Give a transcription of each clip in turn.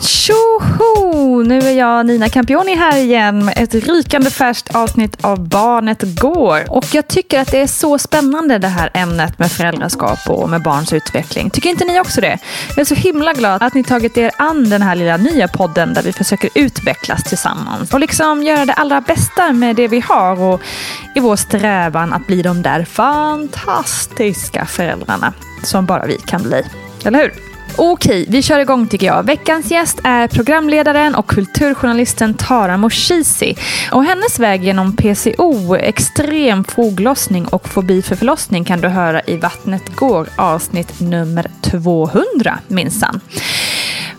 Tjoho! Nu är jag Nina Campioni här igen med ett rykande färskt avsnitt av Barnet Går. Och jag tycker att det är så spännande det här ämnet med föräldraskap och med barns utveckling. Tycker inte ni också det? Jag är så himla glad att ni tagit er an den här lilla nya podden där vi försöker utvecklas tillsammans och liksom göra det allra bästa med det vi har och i vår strävan att bli de där fantastiska föräldrarna som bara vi kan bli. Eller hur? Okej, vi kör igång tycker jag. Veckans gäst är programledaren och kulturjournalisten Tara Moshizi. Och hennes väg genom PCO, extrem foglossning och fobi för förlossning kan du höra i Vattnet går avsnitt nummer 200 minsann.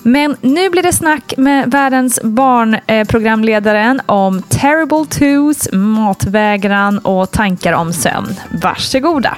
Men nu blir det snack med världens barnprogramledaren om terrible twos, matvägran och tankar om sömn. Varsågoda!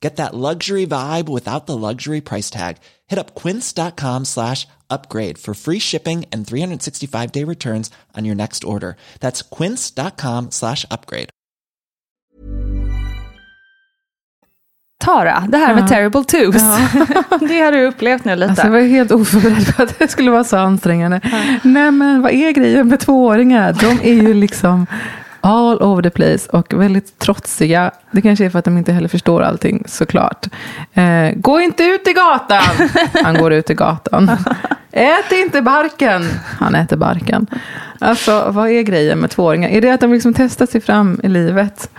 Get that luxury vibe without the luxury price tag. Hit up quince.com slash upgrade for free shipping and 365 day returns on your next order. That's quince.com slash upgrade. Tara, det här med terrible twos. det har du upplevt nu lite. Alltså, jag var helt oförberedd på att det skulle vara så ansträngande. Nej men vad är grejen med tvååringar? De är ju liksom all over the place och väldigt trotsiga. Det kanske är för att de inte heller förstår allting såklart. Eh, gå inte ut i gatan! Han går ut i gatan. Ät inte barken! Han äter barken. Alltså vad är grejen med tvååringar? Är det att de liksom testar sig fram i livet?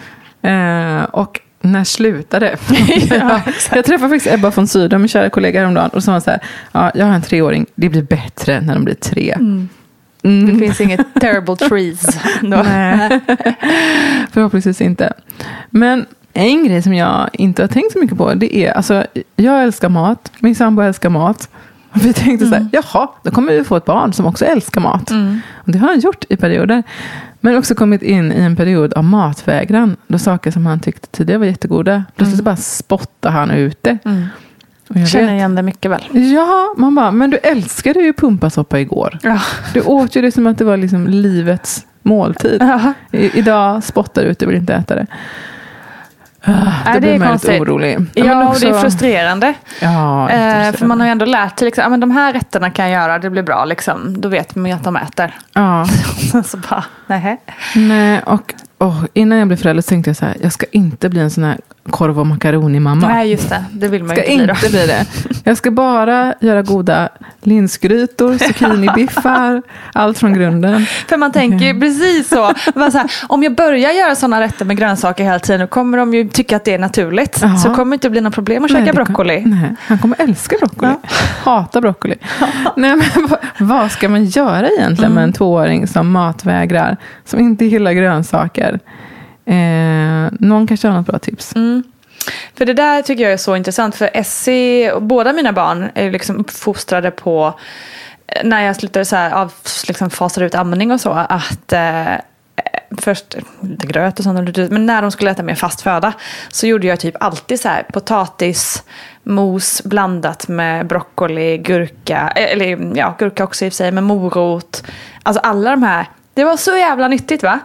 Eh, och när slutade det? ja, jag träffade faktiskt Ebba von Sydow, min kära kollega häromdagen, och sa så här, ja, jag har en treåring, det blir bättre när de blir tre. Mm. Mm. Det finns inget terrible trees. Nej, förhoppningsvis inte. Men en grej som jag inte har tänkt så mycket på, det är, alltså, jag älskar mat, min sambo älskar mat. Och vi tänkte mm. så här, jaha, då kommer vi få ett barn som också älskar mat. Mm. Och det har han gjort i perioder. Men också kommit in i en period av matvägran. Då saker som han tyckte tidigare var jättegoda, plötsligt mm. bara spottar han ut det. Mm. Jag känner igen det mycket väl. Ja, man bara, men du älskade ju pumpasoppa igår. Ja. Du åt ju det som att det var liksom livets måltid. Ja. I, idag spottar du ut, du vill inte äta det. Uh, det blir man lite orolig. Ja, ja också... och det är frustrerande. Ja, eh, för man har ju ändå lärt sig, liksom, de här rätterna kan jag göra, det blir bra. Liksom. Då vet man ju att de äter. Ja. så bara, nej. Nej, och åh, innan jag blev förälder så tänkte jag så här, jag ska inte bli en sån här korv och makaroni-mamma. Nej, just det. Det vill man ska inte bli inte bli det. Jag ska bara göra goda linsgrytor, zucchinibiffar, allt från grunden. För man tänker ju precis så. Så här, om jag börjar göra sådana rätter med grönsaker hela tiden, då kommer de ju tycka att det är naturligt. Ja. Så kommer det inte bli några problem att käka Nej, kom- broccoli. Nej, han kommer älska broccoli. Hatar broccoli. Nej, men vad, vad ska man göra egentligen med en tvååring som matvägrar, som inte gillar grönsaker? Eh, någon kanske har något bra tips. Mm. För det där tycker jag är så intressant. För Essie och båda mina barn är liksom uppfostrade på eh, när jag slutade så här, av, liksom fasade ut amning och så. Att eh, först lite gröt och sånt. Men när de skulle äta mer fast föda så gjorde jag typ alltid så här potatis, mos blandat med broccoli, gurka. Eh, eller ja, gurka också i och för sig. Med morot. Alltså alla de här. Det var så jävla nyttigt va?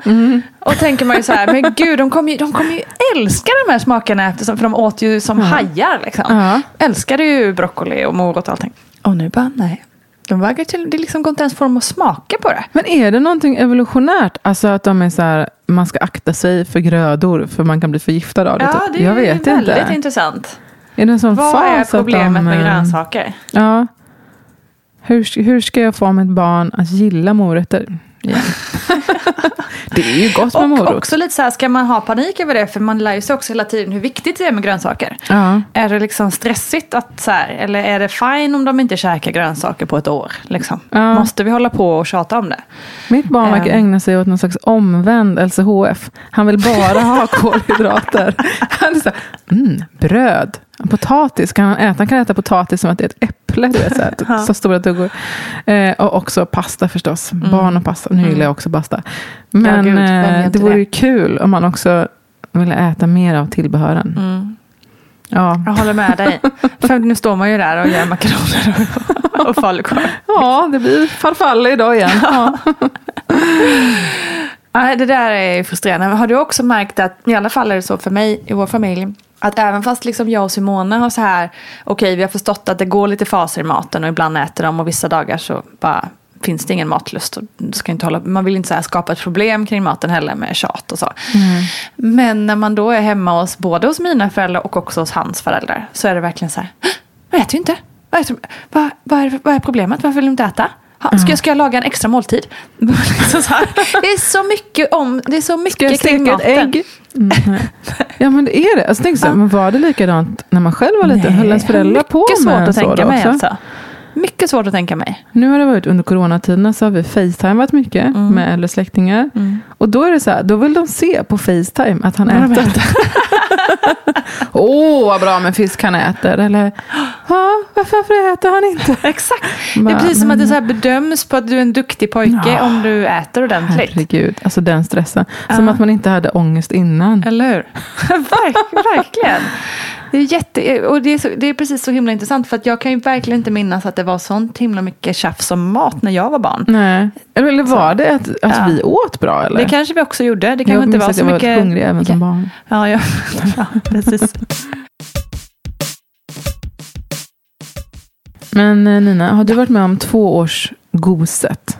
Och tänker man ju så här, men gud de kommer ju, de kommer ju älska de här smakerna eftersom, för de åt ju som hajar liksom. Ja. Älskade ju broccoli och morot och allting. Och nu bara, nej. De vägrar till, det liksom går inte ens dem att smaka på det. Men är det någonting evolutionärt? Alltså att de är så här, man ska akta sig för grödor för man kan bli förgiftad av det. Ja, typ. det är jag vet väldigt inte. intressant. Är det en sån Vad fas är problemet de, med eh, grönsaker? Ja. Hur, hur ska jag få mitt barn att gilla morötter? Igen. det är ju gott med Och morot. också lite så här, ska man ha panik över det? För man lär ju sig också hela tiden hur viktigt det är med grönsaker. Ja. Är det liksom stressigt att så här, eller är det fine om de inte käkar grönsaker på ett år? Liksom? Ja. Måste vi hålla på och tjata om det? Mitt barn verkar Ehm. ägna sig åt någon slags omvänd LCHF. Han vill bara ha kolhydrater. Han är så här, mm, bröd, potatis. Kan han, äta? han kan äta potatis som att det är ett äpple. Du vet, så, här, så stora tuggor. Eh, och också pasta förstås. Barn och pasta. Nu gillar jag också pasta. Men Mm. gud, eh, det vore ju kul om man också ville äta mer av tillbehören. Mm. Ja. Jag håller med dig. För nu står man ju där och gör makaroner och, och falukorv. ja, det blir farfalle idag igen. Ja. Nej, det där är frustrerande. Men Har du också märkt att, i alla fall är det så för mig i vår familj, att även fast liksom jag och Simone har så här, okej vi har förstått att det går lite faser i maten och ibland äter de och vissa dagar så bara finns det ingen matlust. Och ska inte hålla, man vill inte så här skapa ett problem kring maten heller med tjat och så. Men när man då är hemma hos både hos mina föräldrar och också hos hans föräldrar så är det verkligen så här, jag äter ju inte. Vad är, vad, är, vad är problemet? Varför vill du inte äta? Ha, Ska, jag, ska jag laga en extra måltid? Liksom så. Det är så mycket om, det är så mycket Ska jag kring steka ett ägg? Mm, ja men det är det. Alltså, tänk så, men var det likadant när man själv var liten? Höll ens föräldrar på Mycket svårt med att så tänka mig alltså. Mycket svårt att tänka mig. Nu har det varit under coronatiderna så har vi facetimat mycket Mm. med äldre släktingar. Och då är det så här, då vill de se på facetime att han äter. Åh, vad bra med fisk han äter. Eller, ja, varför, äter han inte? Exakt. Det är precis som att det så bedöms på att du är en duktig pojke om du äter ordentligt. Herregud, alltså den stressen. Som Ja. att man inte hade ångest innan. Eller hur? Verk, verkligen. Det är, jätte, och det, är så, det är precis så himla intressant för att jag kan ju verkligen inte minnas att det var sånt himla mycket tjafs om mat när jag var barn. Nej. Eller var det att, att Ja. vi åt bra? Eller? Det kanske vi också gjorde. Det jag kanske inte var så jag var mycket... väldigt hungrig även som barn. Ja, ja. ja precis. Men eh, Nina, har du varit med om tvåårsgoset?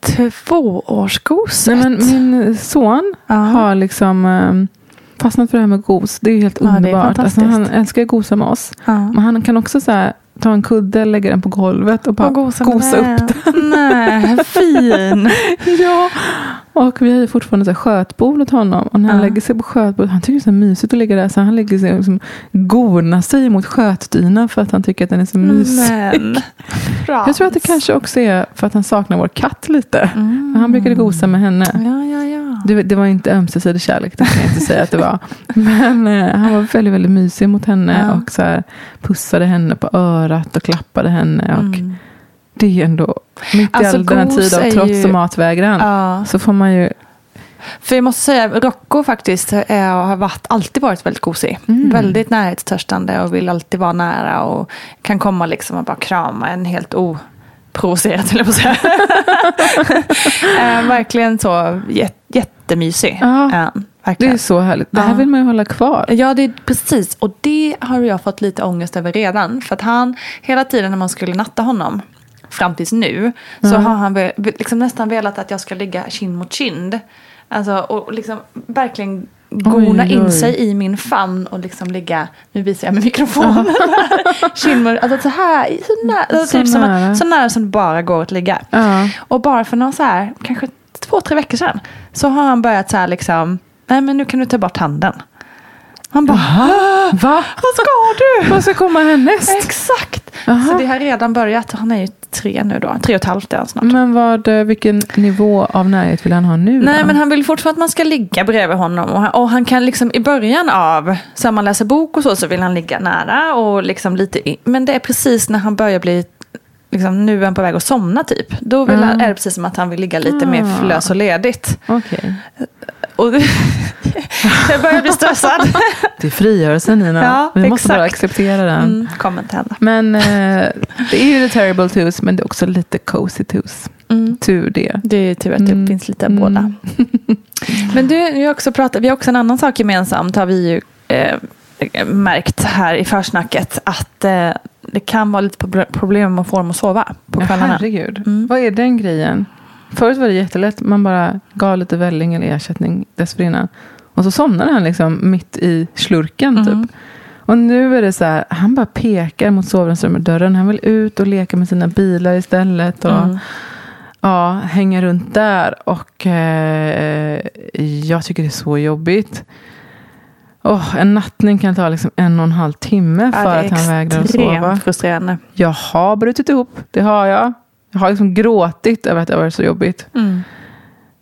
Tvåårsgoset. Nej, men min son Ja. har liksom eh, fastnat för det här med gos. Det är helt Ja, är underbart. alltså, han älskar att gosa med oss. Ja. Men han kan också så här, ta en kudde, lägga den på golvet och bara Och gosa, gosa, upp den. Nej, fin. Ja, och vi har ju fortfarande så här skötbord åt honom. Och när han Ja. lägger sig på skötbordet, han tycker det är så mysigt att ligga där. Så han lägger sig och liksom gonar sig mot skötdynan för att han tycker att den är så mysig. Men, Jag tror att det kanske också är för att han saknar vår katt lite. Han brukade gosa med henne. Ja, ja, ja. Det, det var inte ömsesidig kärlek, det kan jag inte säga att det var. Men eh, han var väldigt, väldigt mysig mot henne Ja. och så här, pussade henne på örat och klappade henne. Och Mm. Det är ändå, mitt Alltså, i all den här gos tid av är trots ju- och matvägran, Ja. så får man ju För jag måste säga, Rocco faktiskt eh, har varit, alltid varit väldigt gosig. Mm. Väldigt närhetstörstande och vill alltid vara nära och kan komma liksom och bara krama en helt oprovocerat, eller på att säga. eh, verkligen så jät, jättemysig. Ja. Eh, Det verkligen. är så härligt. Det här vill man ju hålla kvar. Ja, det är precis. Och det har jag fått lite ångest över redan. För att han, hela tiden när man skulle natta honom, fram tills nu, så har han liksom nästan velat att jag ska ligga kind mot kind. Alltså, och liksom verkligen gona Oj, in oj. sig i min famn och liksom ligga, nu visar jag med mikrofonen här, kindmur, alltså så här, så nära, alltså, Så typ som, nära. så nära som det bara går att ligga. Ja. Och bara för någon så här, kanske två, tre veckor sedan, så har han börjat så här liksom, nej men nu kan du ta bort handen. Han bara, Va? vad ska du? Vad ska komma härnäst? Exakt. Jaha. Så det har redan börjat, han är ju tre nu då, tre och ett halvt är han snart. Men vad, eh, vilken nivå av närhet vill han ha nu Nej, då? men han vill fortfarande att man ska ligga bredvid honom. Och han, och han kan liksom i början av, så man läser bok och så, så vill han ligga nära. Och liksom lite, men det är precis när han börjar bli, liksom, nu är han på väg att somna typ. Då vill han, är det precis som att han vill ligga lite mer Ah. lös och ledigt. Okej. Och jag börjar bli stressad. Det är frigörelsen Nina. Ja, Vi måste bara exakt. acceptera den. Mm, kommer inte hända. Men eh, det är ju the terrible twos men det är också lite cozy twos. Mm. Tur det. Det är tur att det Mm. finns lite av Mm. båda. Men du, vi har också pratat, vi har också en annan sak gemensamt har vi ju eh, märkt här i försnacket. Att eh, det kan vara lite proble- problem med att få dem att sova på Ja, kvällarna. herregud. Mm. Vad är den grejen? Förut var det jättelätt. Man bara gav lite välling eller ersättning dessförinnan. Och så somnade han liksom mitt i slurken Mm. typ. Och nu är det så här, han bara pekar mot sovrumsdörren. Han vill ut och leka med sina bilar istället. Och Mm. ja, hänga runt där. Och eh, jag tycker det är så jobbigt. Åh, en nattning kan ta liksom en och en halv timme Ja, för det är att han vägrar att sova. extremt frustrerande. Jag har brutit ihop, det har jag. Jag har liksom gråtit över att det har varit så jobbigt. Mm.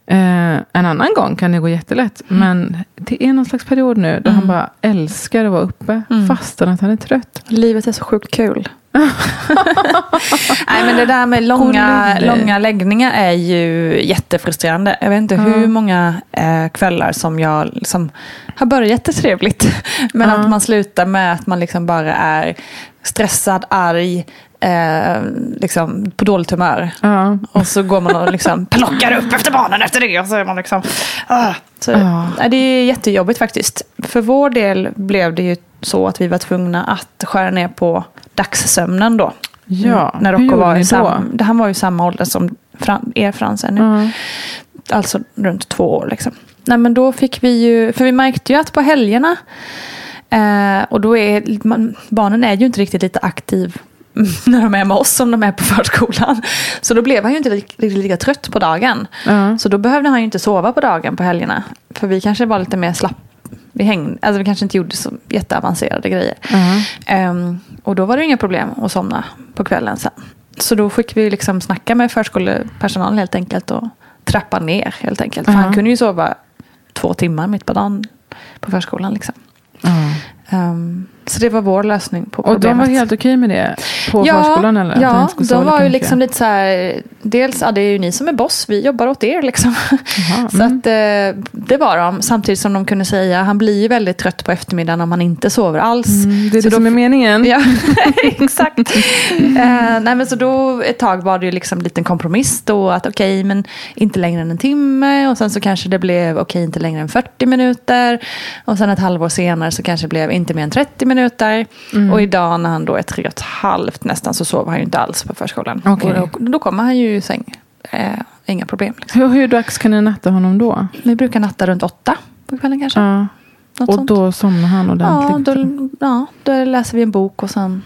Eh, en annan gång kan det gå jättelätt. Men det är någon slags period nu då han bara älskar att vara uppe. Mm. Fastän att han är trött. Livet är så sjukt kul. Nej men det där med långa, långa läggningar är ju jättefrustrerande. Jag vet inte hur många eh, kvällar som jag liksom har börjat jättetrevligt. Men Ja. att man slutar med att man liksom bara är stressad, arg, eh, liksom på dåligt humör. Ja. Och så går man och liksom plockar upp efter barnen efter det. Och så är man liksom... Ah. Så, Ja. nej, Det är jättejobbigt faktiskt. För vår del blev det ju så att vi var tvungna att skära ner på dagssömnen då. Ja, När hur Rocco var i sam, Han var ju samma ålder som Fran, er Fransen nu. Ja. Alltså runt två år liksom. Nej men då fick vi ju, för vi märkte ju att på helgerna, eh, och då är man, barnen är ju inte riktigt lite aktiv när de är med oss som de är på förskolan. Så då blev han ju inte riktigt lika, lika trött på dagen. Ja. Så då behövde han ju inte sova på dagen på helgerna. För vi kanske var lite mer slapp. Vi, hängde, alltså vi kanske inte gjorde så jätteavancerade grejer. Ja. Ehm, och då var det inga problem att somna på kvällen sen. Så då fick vi liksom snacka med förskolepersonalen helt enkelt och trappa ner helt enkelt. För Ja. han kunde ju sova två timmar mitt på dagen på förskolan. Liksom. Ja. Ehm, så det var vår lösning på Och de problemet. var helt okej med det? På förskolan eller? Ja, de lika var ju liksom lite så här, dels, ja det är ju ni som är boss, vi jobbar åt er liksom. Jaha, Så mm. att eh, det var de, samtidigt som de kunde säga, han blir ju väldigt trött på eftermiddagen om han inte sover alls. Mm, det är Så det då som är meningen. Ja, exakt. eh, nej, men så då ett tag var det ju liksom en liten kompromiss då att okej, men inte längre än en timme och sen så kanske det blev okej, inte längre än 40 minuter och sen ett halvår senare så kanske det blev inte mer än 30 minuter Mm. och idag när han då är tre och ett halvt nästan så sover han ju inte alls på förskolan. Okej. Och då, då kommer han ju i säng. Eh, inga problem. Liksom. Hur, hur dags kan ni natta honom då? Vi brukar natta runt åtta på kvällen kanske. Ja. Något Och sånt. då somnar han ja, ordentligt? då, ja, då läser vi en bok och sen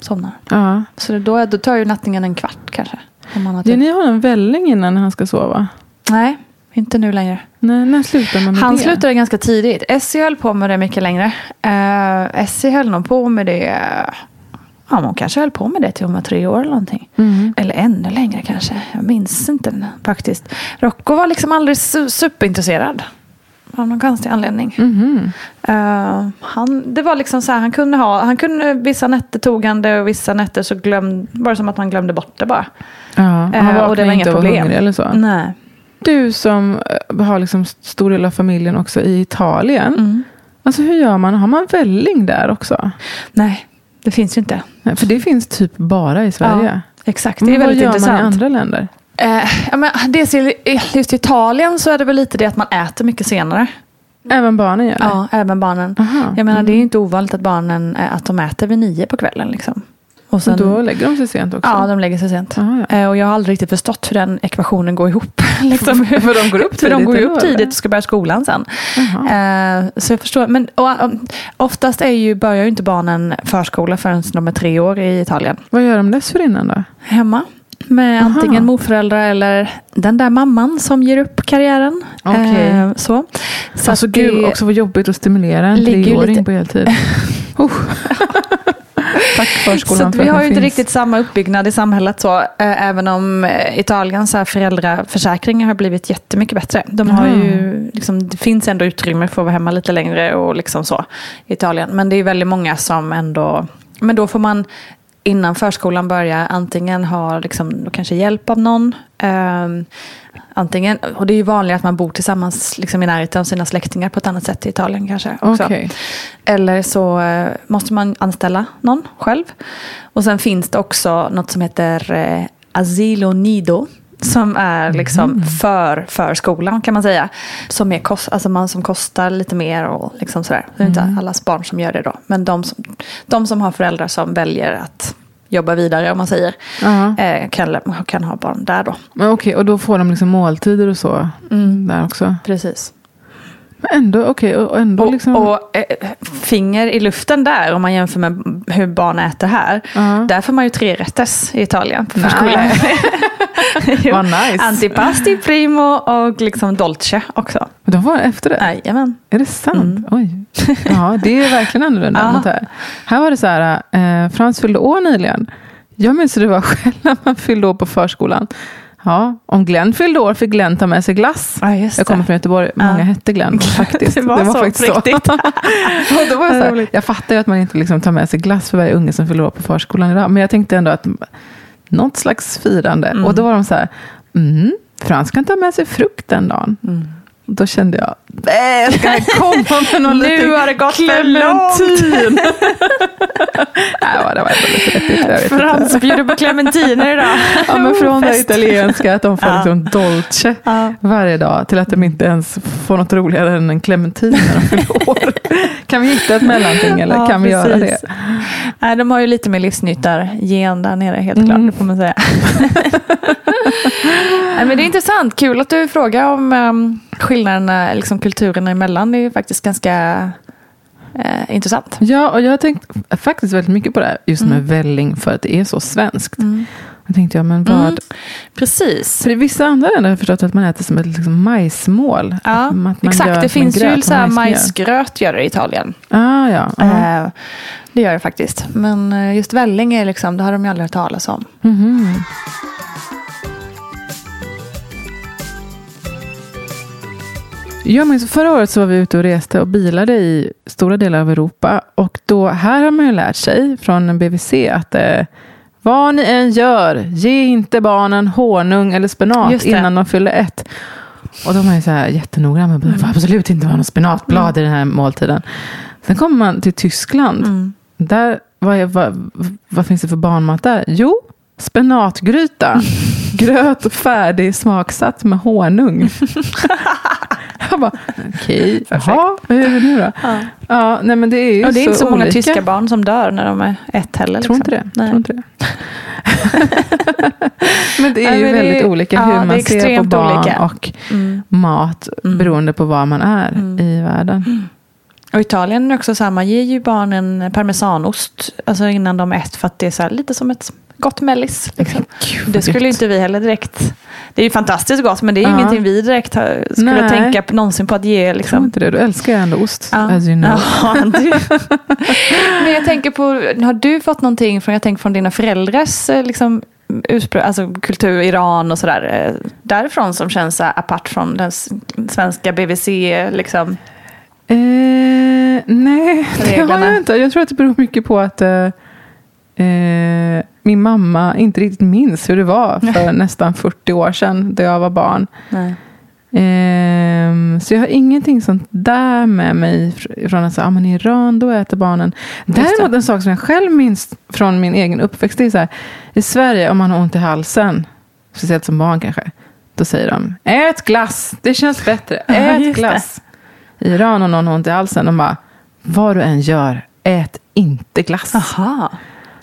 somnar. Ja. Så då, då tar ju nattningen en kvart kanske. Om man har Ger ni honom välling innan han ska sova? Nej, inte nu längre. Nej, när slutar man med Han det? slutade ganska tidigt. Essie höll på med det mycket längre. Uh, Essie höll nog på med det. Ja, hon kanske höll på med det till hon var tre år eller någonting. Mm. Eller ännu längre kanske. Jag minns inte faktiskt. Rocco var liksom aldrig su- superintresserad. Av någon konstig anledning. Mhm. Eh, han, det var liksom så här, han kunde ha, han kunde, vissa nätter tog han det och vissa nätter så glöm, var det som att han glömde bort det bara. Ja, han Eh, och det var inte inga problem. hungrig eller så? Nej. Du som eh, har liksom stor del av familjen också i Italien. Mm. Alltså hur gör man? Har man välling där också? Nej, det finns ju inte. Nej, För det finns typ bara i Sverige. Exakt, det Men är väldigt vad gör intressant. man i andra länder? Eh, ja, men dels i, just i Italien så är det väl lite det att man äter mycket senare. Även barnen gör det? Ja, även barnen. Aha. Jag menar Mm. det är ju inte ovanligt att barnen eh, att de äter vid nio på kvällen. Liksom. Och Och sen, Och då lägger de sig sent också? ja, de lägger sig sent. Jaha, ja. Eh, Och jag har aldrig riktigt förstått hur den ekvationen går ihop. liksom, För de går upp för de tidigt går upp tidigt och ska börja skolan sen. Jaha. Eh, så jag förstår. Men och, um, oftast är ju, börjar ju inte barnen förskola förrän de är tre år i Italien. Vad gör de dessförinnan då? Hemma. Med Aha. antingen morföräldrar eller den där mamman som ger upp karriären. Okej. Eh, så. så alltså gud, också vad jobbigt att stimulera en treåring lite- på heltid. oh. Tack förskolan Så att vi har ju inte riktigt samma uppbyggnad i samhället så. eh, Även om eh, Italiens föräldraförsäkringar har blivit jättemycket bättre. De har Jaha. ju, liksom, det finns ändå utrymme för att vara hemma lite längre och liksom så i Italien. Men det är väldigt många som ändå, men då får man innan förskolan börjar antingen ha liksom, kanske hjälp av någon. ehm, antingen, och det är ju vanligare att man bor tillsammans liksom, i närheten av sina släktingar på ett annat sätt i Italien kanske. Också. Okej. Eller så eh, måste man anställa någon själv. Och sen finns det också något som heter eh, Asilo Nido. Som är liksom för förskolan kan man säga. Som, är kost, alltså man, som kostar lite mer och liksom sådär. Det är inte allas barn som gör det då. Men de som, de som har föräldrar som väljer att jobba vidare om man säger. Ja. Eh, kan, kan ha barn där då. Okej, och då får de liksom måltider och så där också. Precis. Men ändå, okej, och ändå Och, liksom. och eh, finger i luften där om man jämför med hur barn äter här. Ja. Där får man ju tre rätters i Italien på förskolan. Vad nice. Antipasti, primo och liksom dolce också. Men de var efter det? Jajamän. Är det sant? Mm. Oj. Ja, det är verkligen annorlunda Ja. mot här. Här var det så här, eh, Frans fyllde år nyligen. Jag minns hur det var själv när man fyllde år på förskolan. Ja, om Glenn fyllde år fick Glenn ta med sig glass. Ja, Jag kommer det. från Göteborg, många hette Glenn faktiskt. Det var så på riktigt. och då var jag, så här, jag fattar ju att man inte liksom tar med sig glass för varje unge som fyller år på förskolan idag. Men jag tänkte ändå att något slags firande. Mm. Och då var de så här, mm, Frans kan ta med sig frukt den dagen. Mm. Då kände jag, nej, ska jag komma med någon Nu har det gått för clementin? Nej, det var ändå lite deppigt. Frans bjuder på clementiner idag. Ja, men från det italienska, att de får Ja. liksom dolce Ja. varje dag, till att de inte ens får något roligare än en clementin när de fyller år. Kan vi hitta ett mellanting eller Ja, kan vi göra det? precis. Nej, de har ju lite mer livsnyttar-gen där nere, helt Mm. klart. Får man säga. Nej, men det är intressant. Kul att du frågar om um, skillnaderna, liksom kulturerna emellan. Det är ju faktiskt ganska eh, intressant. Ja, och jag har tänkt faktiskt väldigt mycket på det här, just Mm. med välling, för att det är så svenskt. Då tänkte jag, men vad... Mm. Precis. För i vissa andra länder har jag förstått att man äter som ett liksom majsmål. Ja, exakt. Det finns gröt ju så här majsgröt gör det i Italien. Ah, ja. ja. Eh, det gör det faktiskt. Men eh, just välling är liksom, det har de ju aldrig hört talas om. Mhm. Jag minns, förra året så var vi ute och reste och bilade i stora delar av Europa. Och då, här har man ju lärt sig från BVC att eh, vad ni än gör, ge inte barnen honung eller spenat innan de fyller ett. Och de är ju så här jättenoga med Mm. att absolut inte vara något spenatblad i den här måltiden. Sen kommer man till Tyskland. Mm. Där, vad, är, vad, vad finns det för barnmat där? Jo, spenatgryta. Gröt färdig smaksatt med honung. Jag bara, okej, jaha, vad är det nu då? Ja. Ja, nej men det är ju Och det är inte så många olika. tyska barn som dör när de är ett heller. Tror liksom. inte det. Nej. Tror inte det. men det är Nej, ju väldigt är- olika ja, hur är man ser på barn olika. och Mm. mat Mm. beroende på var man är Mm. i världen. Och Italien är också så här, man ger ju barnen parmesanost alltså innan de ett för att det är så här, lite som ett gott mellis. Liksom. vad Det skulle inte vi heller direkt. Det är ju fantastiskt gott men det är Ja. ingenting vi direkt har, skulle Nej. tänka på, någonsin på att ge. Liksom. inte det. Du älskar ju ändå ost, Ja. as you know. Ja, du. Men jag tänker på, har du fått någonting från, jag tänker från dina föräldrars eh, liksom, ursprung, alltså kultur, Iran och sådär, eh, därifrån som känns så apart från den svenska BVC, liksom? Eh, nej, det har jag inte. Jag tror att det beror mycket på att eh, eh, min mamma inte riktigt minns hur det var för nästan 40 år sedan, då jag var barn. Ehm, så jag har ingenting sånt där med mig fr- från att säga, ah, men i Iran då äter barnen. Däremot en sak som jag själv minns från min egen uppväxt, det är så här, i Sverige om man har ont i halsen, speciellt som barn kanske, då säger de, ät glass, det känns bättre, ät glass. I Iran om någon har ont i halsen, de bara, vad du än gör, ät inte glass. Aha.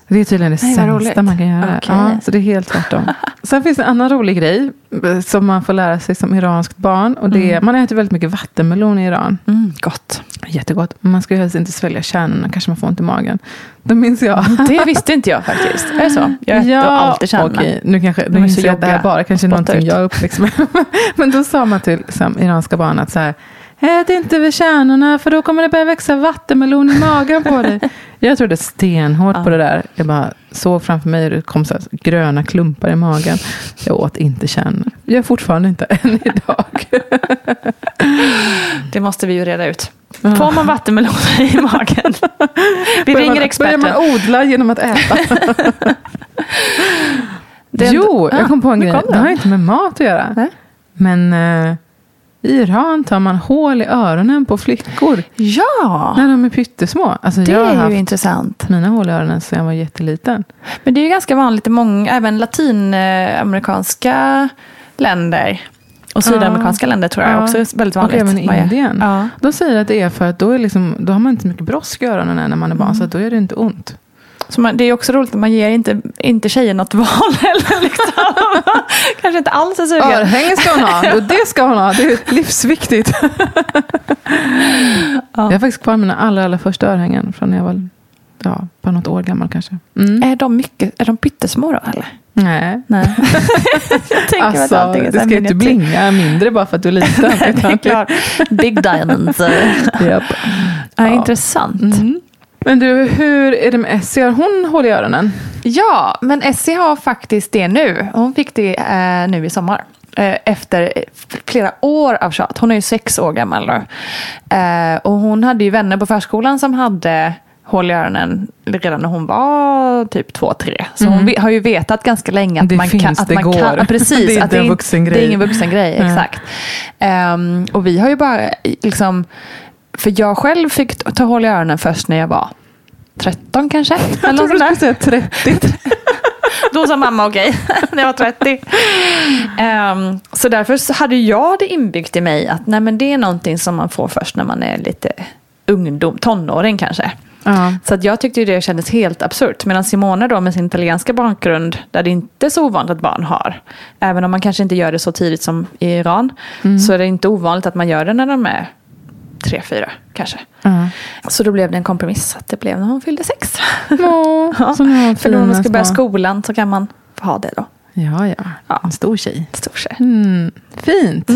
Det är tydligen det Nej, vad roligt. sämsta man kan göra. Okej. Ja, så det är helt tvärtom. Sen finns det en annan rolig grej eh, som man får lära sig som iranskt barn. Och det är, Man äter väldigt mycket vattenmelon i Iran. Mm, gott. Jättegott. Man ska ju helst inte svälja kärnorna, kanske man får ont i magen. Då minns jag. Det visste inte jag faktiskt. Är det så? Jag äter ja, alltid kärnorna. okej. Nu kanske nu inser jag att det här bara kanske är någonting ut. jag uppväxt med. Men då sa man till iranska barn att så här, ät inte vid kärnorna för då kommer det börja växa vattenmelon i magen på dig. Jag trodde stenhårt på det där. Jag bara såg framför mig hur det kom så gröna klumpar i magen. Jag åt inte kärnor. Jag gör fortfarande inte än idag. Det måste vi ju reda ut. Får man vattenmeloner i magen? Vi ringer man, experten. Börjar man odla genom att äta? Är jo, jag kom på en grej. Det har inte med mat att göra. Nej. Men eh, i Iran tar man hål i öronen på flickor. Ja, När de är pyttesmå. Alltså, det jag har är ju intressant. mina hål i öronen sedan jag var jätteliten. Men det är ju ganska vanligt i många, även latinamerikanska länder. Och sydamerikanska länder tror jag Ja. också är väldigt Och vanligt. även i Indien. Ja. De säger att det är för att då, är liksom, då har man inte så mycket brosk i öronen när man är barn. Mm. Så då gör det inte ont. Så man, det är också roligt att man ger inte, inte tjejen något val heller. Liksom. Kanske inte alls är sugen. Örhängen ska hon ha. Och det ska hon ha. Det är livsviktigt. Jag har faktiskt kvar mina allra, allra första örhängen. Från när jag var ja, bara något år gammal kanske. Mm. Är de, mycket, är de pyttesmå då eller? Nej. Nej. jag tänker att Alltså, allting är det ska inte blinga mindre bara för att du är liten. det är klart. Big diamonds. Japp. Ja, Intressant. Mm. Men du, hur är det med Essie? Har hon hål i öronen? Ja, men Essie har faktiskt det nu. Hon fick det eh, nu i sommar. Eh, efter flera år av tjat. Hon är ju sex år gammal nu. Eh, och hon hade ju vänner på förskolan som hade hål i öronen redan när hon var typ två, tre. Så hon ve- har ju vetat ganska länge att Det man finns, kan... Att det man går. Kan, ja, precis, Det är inte en vuxen grej. Det är ingen vuxen grej, exakt. Ehm, och vi har ju bara liksom... För jag själv fick ta hål i öronen först när jag var 13 kanske. Jag trodde du skulle säga 30. Då sa mamma okej, när jag var 30. Ehm, så därför så hade jag det inbyggt i mig att nej, men det är någonting som man får först när man är lite ungdom, tonåring kanske. Ja. Så att jag tyckte det kändes helt absurt. Medan Simone då med sin italienska bakgrund, där det inte är så ovanligt att barn har, även om man kanske inte gör det så tidigt som i Iran, så är det inte ovanligt att man gör det när de är tre, fyra kanske. Ja. Så då blev det en kompromiss att det blev när hon fyllde sex. Åh, Ja, hon För då när man fina ska börja skolan så kan man få ha det då. Ja, ja. Ja. En stor tjej. Stor tjej. Mm. Fint.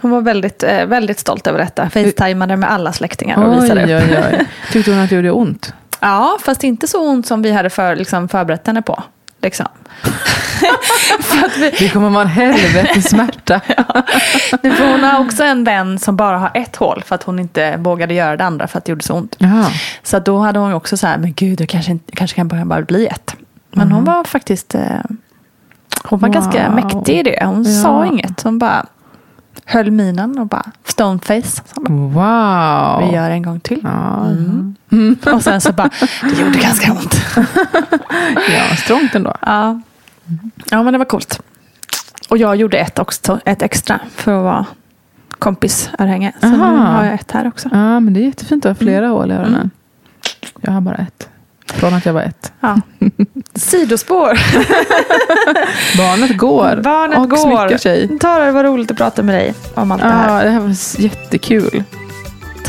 Hon var väldigt, eh, väldigt stolt över detta. Facetimade med alla släktingar och Oj, visade upp. oj, oj. Tyckte hon att det gjorde ont? Ja, fast inte så ont som vi hade för, liksom, förberett henne på. Liksom. vi, Det kommer vara en helvetes smärta. Nej, för hon har också en vän som bara har ett hål för att hon inte vågade göra det andra för att det gjorde så ont. Ja. Så då hade hon också så här, men gud, det kanske, inte, kanske kan bara bara bli ett. Men hon var faktiskt, eh, hon var ganska Wow. mäktig i det. Hon Ja. sa inget, hon bara höll minen och bara stoneface. Bara, Wow. Vi gör en gång till. Ja, Och sen så bara, det gjorde ganska ont. ja, strångt ändå. Ja. ja, men det var coolt. Och jag gjorde ett, också, ett extra för att vara kompisörhänge. Så nu Aha. har jag ett här också. Ja, men det är jättefint att ha flera hål i öronen. Jag har bara ett. Från att jag var ett. Ja. Sidospår. Barnet går. Barnet och går. smyckar sig. Tara, det var roligt att prata med dig om allt det här. Ja, det här var jättekul.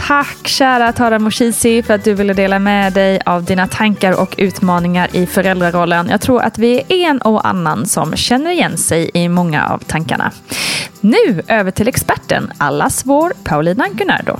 Tack kära Tara Moshizi för att du ville dela med dig av dina tankar och utmaningar i föräldrarollen. Jag tror att vi är en och annan som känner igen sig i många av tankarna. Nu över till experten, allas vår Paulina Gunnardo.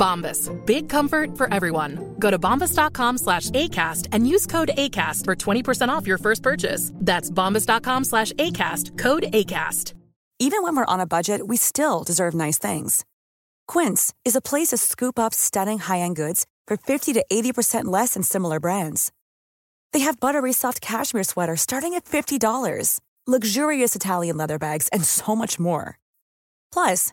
Bombas. Big comfort for everyone. Go to bombas.com slash ACAST and use code ACAST for 20% off your first purchase. That's bombas.com slash ACAST. Code ACAST. Even when we're on a budget, we still deserve nice things. Quince is a place to scoop up stunning high-end goods for 50 to 80% less than similar brands. They have buttery soft cashmere sweaters starting at $50, luxurious Italian leather bags, and so much more. Plus,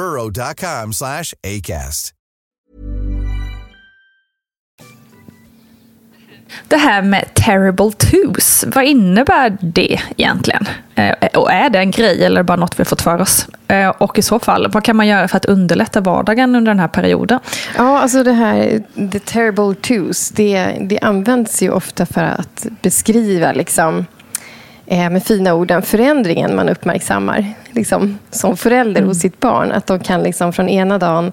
burrow.com slash ACAST. Det här med terrible twos, vad innebär det egentligen? Eh, och är det en grej eller bara något vi fått för oss? Eh, och i så fall, vad kan man göra för att underlätta vardagen under den här perioden? Ja, alltså det här the terrible twos, det, det används ju ofta för att beskriva liksom eh, med fina ord den förändringen man uppmärksammar liksom, som förälder hos sitt barn. Att de kan liksom från ena dagen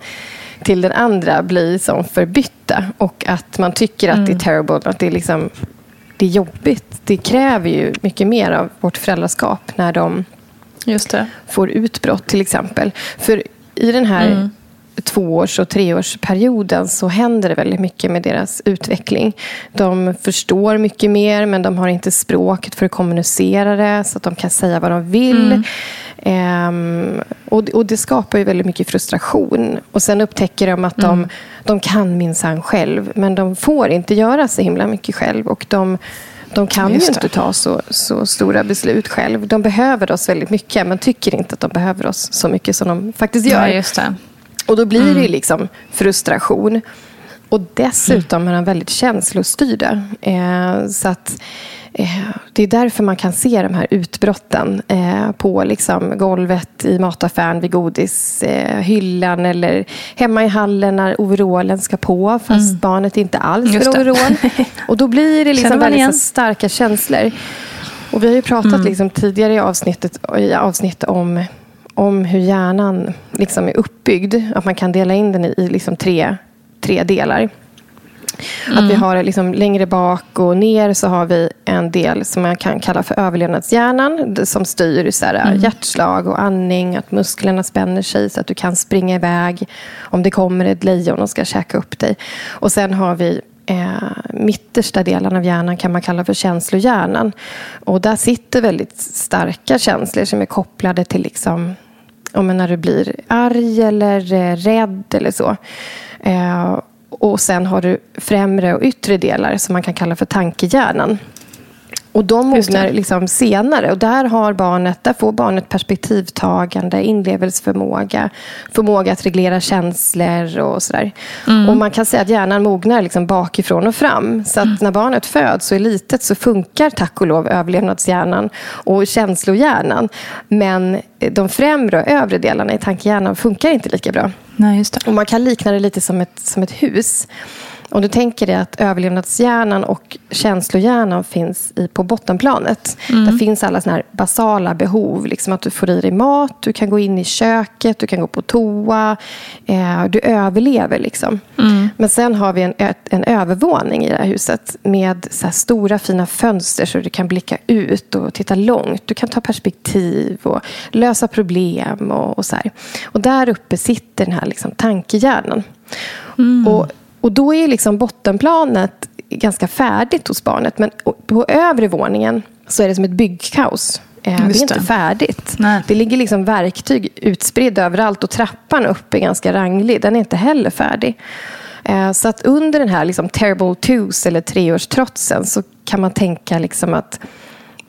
till den andra bli som förbytta. Och att man tycker att det är terrible, att det är, liksom, det är jobbigt. Det kräver ju mycket mer av vårt föräldraskap när de får utbrott till exempel. För i den här tvåårs och treårsperioden så händer det väldigt mycket med deras utveckling. De förstår mycket mer men de har inte språket för att kommunicera det så att de kan säga vad de vill. Ehm, och, och det skapar ju väldigt mycket frustration. Och sen upptäcker de att de, de kan minsann själv men de får inte göra så himla mycket själv. Och de, de kan ju inte ta så, så stora beslut själv. De behöver oss väldigt mycket men tycker inte att de behöver oss så mycket som de faktiskt gör. Ja. Och då blir det ju liksom frustration. Och dessutom är de väldigt känslostyrda. Eh, så att eh, det är därför man kan se de här utbrotten eh, på liksom golvet i mataffären vid godishyllan eh, eller hemma i hallen när overallen ska på fast barnet inte alls det. overall. Och då blir det liksom väldigt starka känslor. Och vi har ju pratat liksom tidigare i avsnittet, i avsnitt om, om hur hjärnan liksom är uppbyggd. Att man kan dela in den i, liksom tre, tre delar. Att vi har liksom längre bak och ner så har vi en del som man kan kalla för överlevnadshjärnan. Som styr så här, hjärtslag och andning. Att musklerna spänner sig så att du kan springa iväg. Om det kommer ett lejon och ska käka upp dig. Och sen har vi eh, mittersta delen av hjärnan kan man kalla för känslohjärnan. Och där sitter väldigt starka känslor som är kopplade till liksom, ja, men när du blir arg eller eh, rädd eller så. Eh, och sen har du främre och yttre delar som man kan kalla för tankehjärnan. Och de mognar liksom senare. Och där, har barnet, där får barnet perspektivtagande, inlevelseförmåga, förmåga att reglera känslor och sådär. Och man kan säga att hjärnan mognar liksom bakifrån och fram. Så att när barnet föds och är litet så funkar tack och lov överlevnadshjärnan och känslohjärnan. Men de främre och övre delarna i tankehjärnan funkar inte lika bra. Nej. Och man kan likna det lite som ett, som ett hus. Om du tänker dig att överlevnadshjärnan och känslohjärnan finns i, på bottenplanet. Mm. Där finns alla såna här basala behov. Liksom att du får i dig mat, du kan gå in i köket, du kan gå på toa. Eh, du överlever. Liksom. Mm. Men sen har vi en, en övervåning i det här huset med så stora fina fönster så du kan blicka ut och titta långt. Du kan ta perspektiv och lösa problem. Och, och, så här. och där uppe sitter den här liksom, tankehjärnan. Och, och då är liksom bottenplanet ganska färdigt hos barnet. Men på övre våningen så är det som ett byggkaos. Eh, Det är inte färdigt. Nej. Det ligger liksom verktyg utspridda överallt och trappan upp är ganska ranglig. Den är inte heller färdig. Eh, Så att under den här liksom terrible twos eller treårstrotsen så kan man tänka liksom att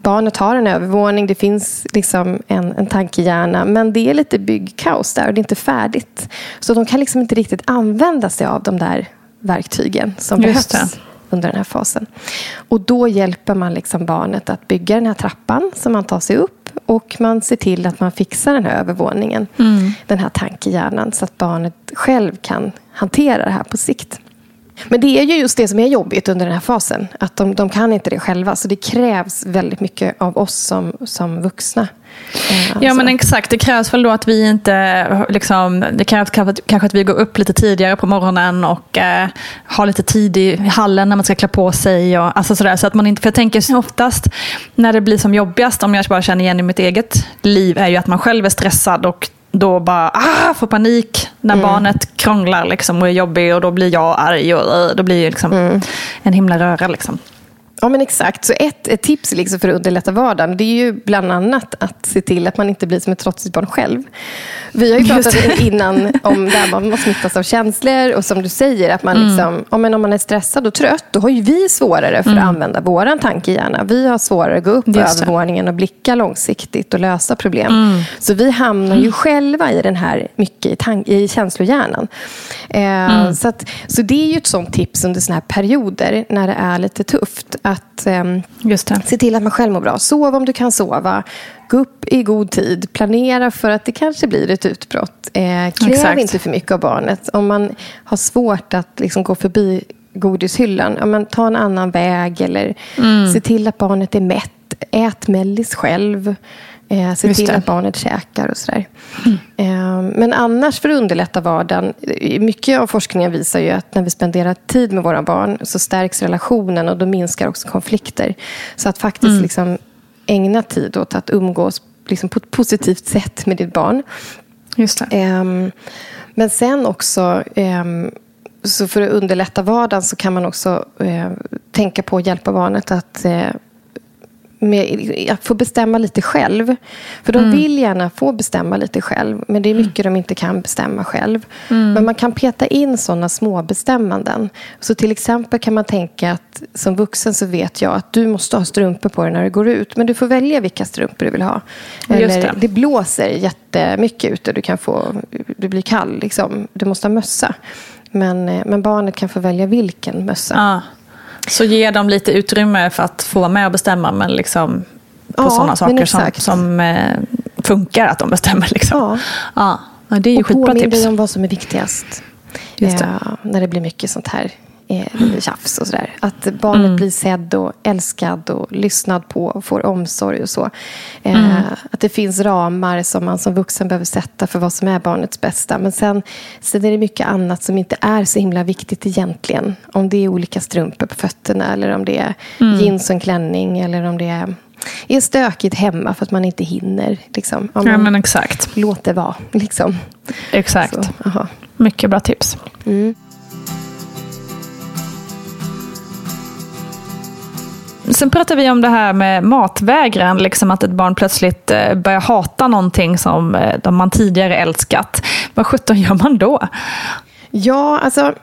barnet har en övervåning, det finns liksom en, en tankehjärna men det är lite byggkaos där och det är inte färdigt. Så de kan liksom inte riktigt använda sig av de där verktygen som Just behövs det. under den här fasen. Och då hjälper man liksom barnet att bygga den här trappan som man tar sig upp och man ser till att man fixar den här övervåningen, den här tankehjärnan så att barnet själv kan hantera det här på sikt. Men det är ju just det som är jobbigt under den här fasen. Att de, de kan inte det själva. Så det krävs väldigt mycket av oss som, som vuxna. Eh, Ja alltså. men exakt, det krävs väl då att vi inte, liksom, det krävs kanske att- kanske att vi går upp lite tidigare på morgonen och eh, har lite tid i hallen när man ska klä på sig. Och, alltså sådär, så att man inte, för jag tänker oftast när det blir som jobbigast, om jag bara känner igen i mitt eget liv, är ju att man själv är stressad och då bara ah, får panik när barnet krånglar liksom, och är jobbig och då blir jag arg och eh, då blir det liksom en himla röra. Liksom. Ja, men exakt. Så ett, ett tips liksom för att underlätta vardagen det är ju bland annat att se till att man inte blir som ett trotsigt barn själv. Vi har ju pratat innan om det här med att smittas av känslor och som du säger, att man Mm. liksom, ja, men om man är stressad och trött, då har ju vi svårare för att använda vår tankehjärna. Vi har svårare att gå upp på Mm. Övervåningen och blicka långsiktigt och lösa problem. Mm. Så vi hamnar ju själva i den här, mycket i, tank, i känslohjärnan. Eh, Mm. så, att, så det är ju ett sånt tips under såna här perioder när det är lite tufft. Att det. se till att man själv mår bra. Sov om du kan sova. Gå upp i god tid. Planera för att det kanske blir ett utbrott. Eh, kräv Exakt. inte för mycket av barnet. Om man har svårt att liksom gå förbi godishyllan, ja, men ta en annan väg. Eller Mm. se till att barnet är mätt. Ät mellis själv. Eh, se till. Mm. att barnet käkar och sådär. Eh, men annars för att underlätta vardagen. eh, Mycket av forskningen visar ju att när vi spenderar tid med våra barn så stärks relationen och då minskar också konflikter. Så att faktiskt Mm. liksom ägna tid åt att umgås liksom på ett positivt sätt med ditt barn. Just. Ehm, men sen också, ehm, så för att underlätta vardagen så kan man också eh, tänka på att hjälpa barnet att, eh, med, att få bestämma lite själv. För de vill gärna få bestämma lite själv, men det är mycket de inte kan bestämma själv. Men man kan peta in sådana små bestämmanden. Så till exempel kan man tänka att som vuxen så vet jag att du måste ha strumpor på dig när du går ut, men du får välja vilka strumpor du vill ha. Eller det. det blåser jättemycket ute. Du kan få, du blir kall. Liksom. Du måste ha mössa. Men, eh, men barnet kan få välja vilken mössa. Ja. Så ge dem lite utrymme för att få vara med och bestämma, men liksom på Ja, sådana saker som, som eh, funkar att de bestämmer. Liksom. Ja. Ja. Det är ju och skitbra påminn tips. dig om vad som är viktigast. Just det. Eh, när det blir mycket sånt här eh, tjafs och sådär. Att barnet Mm. blir sedd och älskad och lyssnad på och får omsorg och så. Eh, Mm. Att det finns ramar som man som vuxen behöver sätta för vad som är barnets bästa. Men sen, sen är det mycket annat som inte är så himla viktigt egentligen. Om det är olika strumpor på fötterna eller om det är Mm. jeans och en klänning eller om det är, är stökigt hemma för att man inte hinner. Liksom. Ja, Ja, men exakt. Låt det vara. Liksom. exakt. Så. Mycket bra tips. Sen pratar vi om det här med matvägran, liksom att ett barn plötsligt eh, börjar hata någonting som eh, man tidigare älskat. Vad sjutton gör man då? Ja, alltså...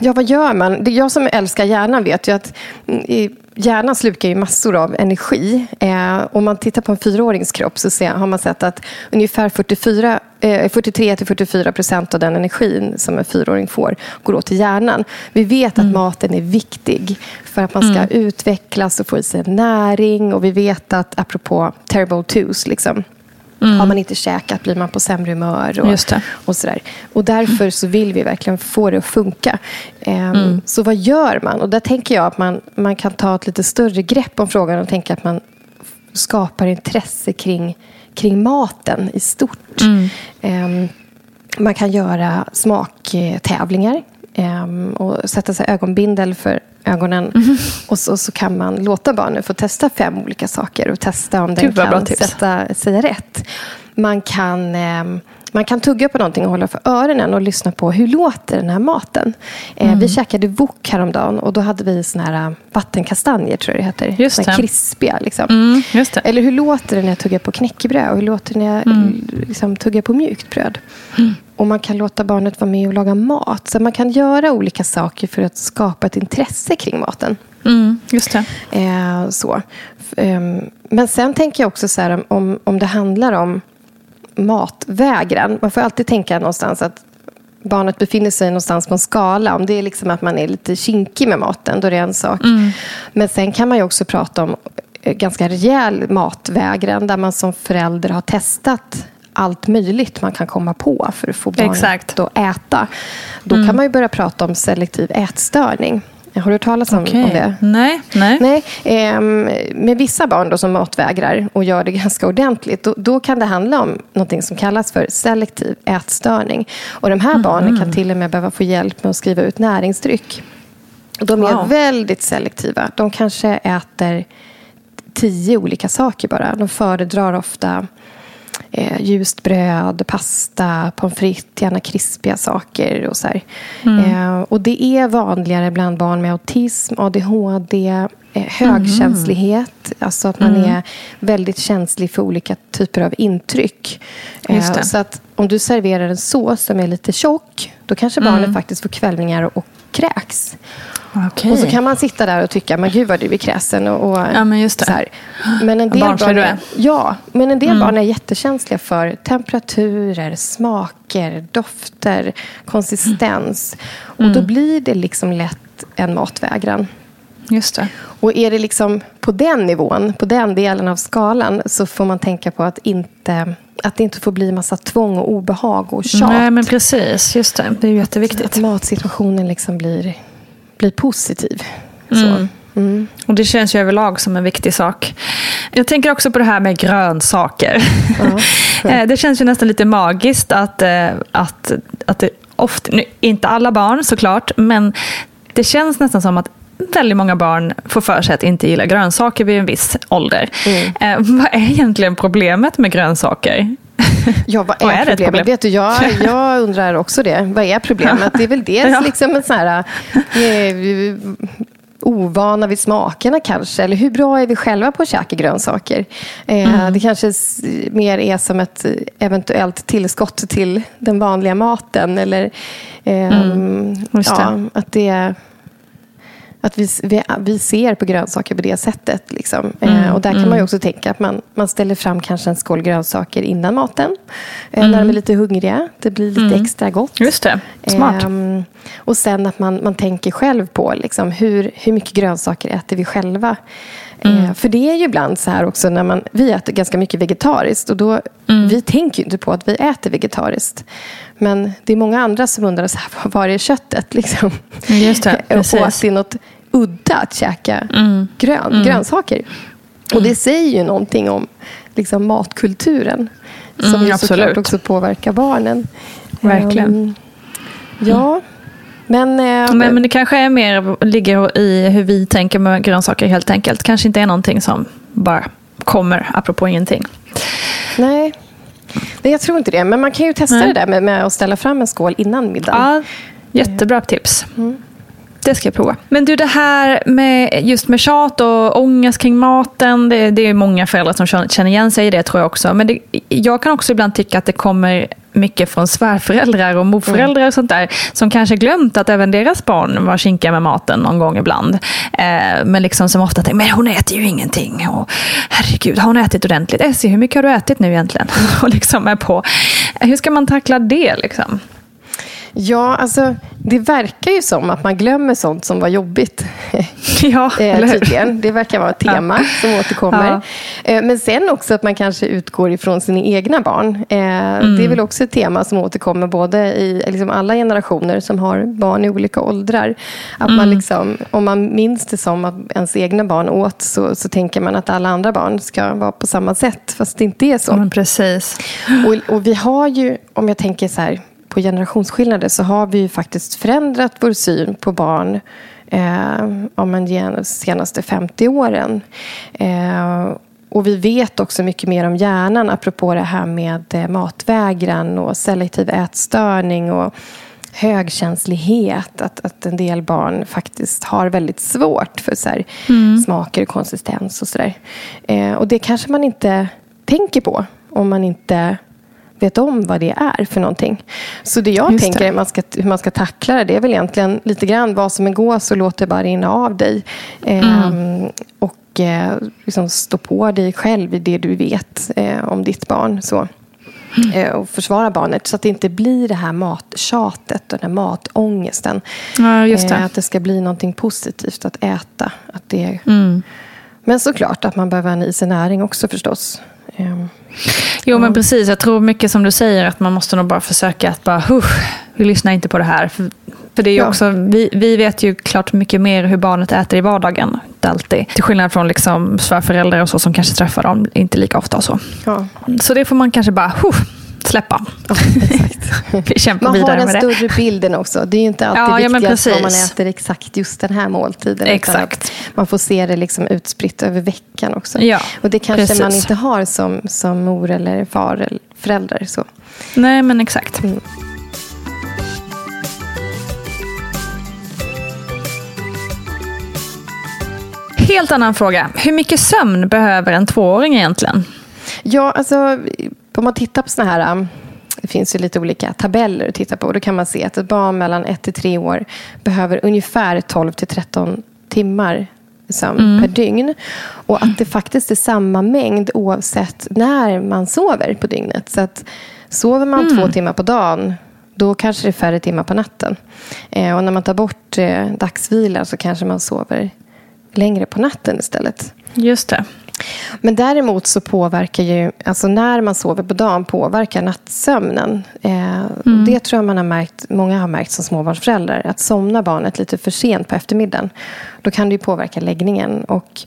Ja, vad gör man? Jag som älskar hjärnan vet ju att mm, hjärnan slukar ju massor av energi. Eh, om man tittar på en fyraårings kropp så ser, har man sett att ungefär 44, eh, 43-44 procent av den energin som en fyraåring får går åt till hjärnan. Vi vet att maten är viktig för att man ska utvecklas och få i sig näring. Och vi vet att, apropå terrible twos, liksom, Har man inte käkat blir man på sämre humör. Och, och, sådär. och därför så vill vi verkligen få det att funka. Ehm, Så vad gör man? Och där tänker jag att man, man kan ta ett lite större grepp om frågan och tänka att man skapar intresse kring, kring maten i stort. Ehm, man kan göra smaktävlingar ehm, och sätta sig ögonbindel för ögonen. Och så, så kan man låta barnen få testa fem olika saker och testa om den Gud, kan sätta, säga rätt. Man kan, ehm, man kan tugga på någonting och hålla för öronen och lyssna på hur låter den här maten. Eh, Mm. Vi käkade wok häromdagen och då hade vi såna här äh, vattenkastanjer, tror jag det heter. Just Såna det. krispiga. Liksom. Mm, just det. Eller hur låter det när jag tuggar på knäckebröd och hur låter det när jag Mm. liksom, tuggar på mjukt bröd? Och man kan låta barnet vara med och laga mat. Så man kan göra olika saker för att skapa ett intresse kring maten. Mm, just det. Eh, så. Ehm, men sen tänker jag också så här, om, om det handlar om matvägran. Man får alltid tänka någonstans att barnet befinner sig någonstans på en skala. Om det är liksom att man är lite kinkig med maten, då är det en sak. Men sen kan man ju också prata om eh, ganska rejäl matvägran där man som förälder har testat allt möjligt man kan komma på för att få barnet Exakt. att äta. Då kan man ju börja prata om selektiv ätstörning. Har du hört talas om, om Okej. det? Nej, nej. Nej, ehm, med vissa barn då som matvägrar och gör det ganska ordentligt, då, då kan det handla om något som kallas för selektiv ätstörning. Och de här barnen kan till och med behöva få hjälp med att skriva ut näringsdryck. De är Wow. väldigt selektiva. De kanske äter tio olika saker bara. De föredrar ofta eh, ljust bröd, pasta, pommes frites, gärna krispiga saker. Och, så här. Eh, och det är vanligare bland barn med autism, ADHD, eh, högkänslighet. Alltså att man är väldigt känslig för olika typer av intryck. Eh, så att om du serverar en sås som är lite tjock, då kanske barnet faktiskt får kvällningar och kräks. Okej. Och så kan man sitta där och tycka, men gud vad du är kräsen. Och, och, Ja, men just det. Så här. Men en del barn är, ja, men en del barn är jättekänsliga för temperaturer, smaker, dofter, konsistens. Och då blir det liksom lätt en matvägran. Just det. Och är det liksom på den nivån, på den delen av skalan, så får man tänka på att, inte, att det inte får bli massa tvång och obehag och tjat. Nej, men precis. Just det. Det är jätteviktigt. Att matsituationen liksom blir, blir positiv. Mm. Mm. Och det känns ju överlag som en viktig sak. Jag tänker också på det här med grönsaker. Eh, det känns ju nästan lite magiskt att, eh, att, att det ofta, inte alla barn såklart, men det känns nästan som att väldigt många barn får för sig att inte gilla grönsaker vid en viss ålder. Eh, vad är egentligen problemet med grönsaker? Ja, vad är, Och är problemet? problem? Vet du, jag, jag undrar också det. Vad är problemet? Det är väl dels Ja. liksom en sån här eh, ovana vid smakerna kanske. Eller hur bra är vi själva på att käka grönsaker? Eh, Mm. Det kanske mer är som ett eh, eventuellt tillskott till den vanliga maten. Eller ehm, Mm. Ja, det. att det att vi, vi, vi ser på grönsaker på det sättet. Liksom. Mm, Eh, och där kan man ju också tänka att man, man ställer fram kanske en skål grönsaker innan maten. Eh, När de är lite hungriga. Det blir lite extra gott. Mm. Just det, smart. Ehm, och sen att man, man tänker själv på liksom, hur, hur mycket grönsaker äter vi själva. Mm. Eh, för det är ju ibland så här också när man, vi äter ganska mycket vegetariskt och då, Mm. vi tänker ju inte på att vi äter vegetariskt. Men det är många andra som undrar så här, var är köttet? Liksom. Just det, och att precis. det är något udda att käka Mm. grön, grönsaker. Och det säger ju någonting om liksom, matkulturen. Som Mm, ju såklart också påverkar barnen. Verkligen. Ehm, ja, men... eh, Men, men det kanske är mer ligger i hur vi tänker med grönsaker helt enkelt. Kanske inte är någonting som bara kommer apropå ingenting. Nej. Nej, jag tror inte det. Men man kan ju testa Nej. det där med, med att ställa fram en skål innan middagen. Ja, jättebra tips. Det ska jag prova. Men du, det här med just med tjat och ångest kring maten. Det, det är många föräldrar som känner igen sig i det tror jag också. Men det, jag kan också ibland tycka att det kommer mycket från svärföräldrar och morföräldrar och sånt där. Som kanske glömt att även deras barn var kinkiga med maten någon gång ibland. Eh, men liksom som ofta tänker, men hon äter ju ingenting. Och, Herregud, har hon ätit ordentligt? Essie, hur mycket har du ätit nu egentligen? och liksom är på. Hur ska man tackla det liksom? Ja, alltså, det verkar ju som att man glömmer sånt som var jobbigt. Ja, eh, tydligen. Det verkar vara ett tema som återkommer. Ja. Eh, men sen också att man kanske utgår ifrån sina egna barn. Eh, Mm. Det är väl också ett tema som återkommer både i liksom alla generationer som har barn i olika åldrar. Att Mm. man liksom, om man minns det som att ens egna barn åt så, så tänker man att alla andra barn ska vara på samma sätt. Fast det inte är så. Men precis. Och, och vi har ju, om jag tänker så här, på generationsskillnader så har vi ju faktiskt förändrat vår syn på barn eh, om de senaste 50 åren. Eh, och vi vet också mycket mer om hjärnan apropå det här med eh, matvägran och selektiv ätstörning och högkänslighet. Att, att en del barn faktiskt har väldigt svårt för så här, smaker och konsistens och sådär. Eh, och det kanske man inte tänker på om man inte vet om vad det är för någonting. Så det jag Just tänker det. är man ska, hur man ska tackla det, det är väl egentligen lite grann vad som en gås och låt det bara rinna av dig. Ehm, och eh, liksom stå på dig själv i det du vet eh, om ditt barn. Så. Eh, och försvara barnet så att det inte blir det här mattjatet och den här matångesten. Ja, just det. Eh, att det ska bli någonting positivt att äta. Att det... Mm. Men såklart att man behöver en i sig näring också förstås. Jo men precis, jag tror mycket som du säger att man måste nog bara försöka att bara, vi lyssnar inte på det här. För, för det är Ja. också, vi, vi vet ju klart mycket mer hur barnet äter i vardagen. Inte alltid. Till skillnad från liksom svärföräldrar och så som kanske träffar dem inte lika ofta och så. ja. Så det får man kanske bara, släppa. Ja. Vi kämpar Man har vidare den med det. större bilden också. Det är inte alltid Ja, ja, viktigast vad man äter exakt just den här måltiden. Exakt. Man får se det liksom utspritt över veckan också. Ja, och det kanske precis. man inte har som, som mor eller far eller förälder. Så. Nej men exakt. Mm. Helt annan fråga. Hur mycket sömn behöver en tvååring egentligen? Ja, alltså om man tittar på såna här... um, Det finns ju lite olika tabeller att titta på. Då kan man se att ett barn mellan 1 till 3 år behöver ungefär 12 till 13 timmar sömn per dygn. Och att det faktiskt är samma mängd oavsett när man sover på dygnet. Så att sover man två timmar på dagen då kanske det är färre timmar på natten. Eh, och när man tar bort eh, dagsvila så kanske man sover längre på natten istället. Just det. Men däremot så påverkar ju, alltså när man sover på dagen påverkar nattsömnen. Eh, och Det tror jag man har märkt, många har märkt som småbarnsföräldrar. Att somna barnet lite för sent på eftermiddagen. Då kan det ju påverka läggningen. Och,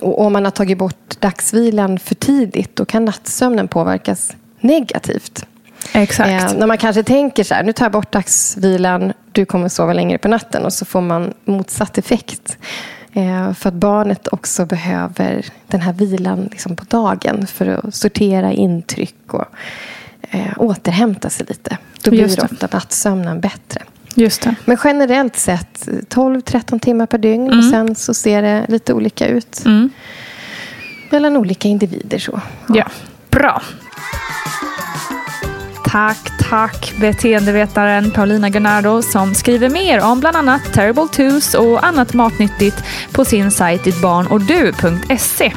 och om man har tagit bort dagsvilan för tidigt då kan nattsömnen påverkas negativt. Exakt. Eh, när man kanske tänker så här, nu tar jag bort dagsvilan, du kommer sova längre på natten och så får man motsatt effekt. Eh, för att barnet också behöver den här vilan liksom på dagen för att sortera intryck och eh, återhämta sig lite. Då blir Just det. ofta nattsömnen bättre. Just det. Men generellt sett 12-13 timmar per dygn och sen så ser det lite olika ut Mm. mellan olika individer. Så. Ja, bra. Tack, tack beteendevetaren Paulina Gunnardo som skriver mer om bland annat Terrible Twos och annat matnyttigt på sin sajt dittbarnordu.se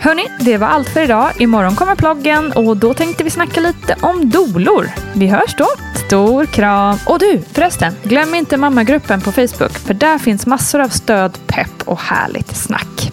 Hörni, det var allt för idag. Imorgon kommer ploggen och då tänkte vi snacka lite om dolor. Vi hörs då. Stor kram! Och du, förresten, glöm inte mammagruppen på Facebook för där finns massor av stöd, pepp och härligt snack.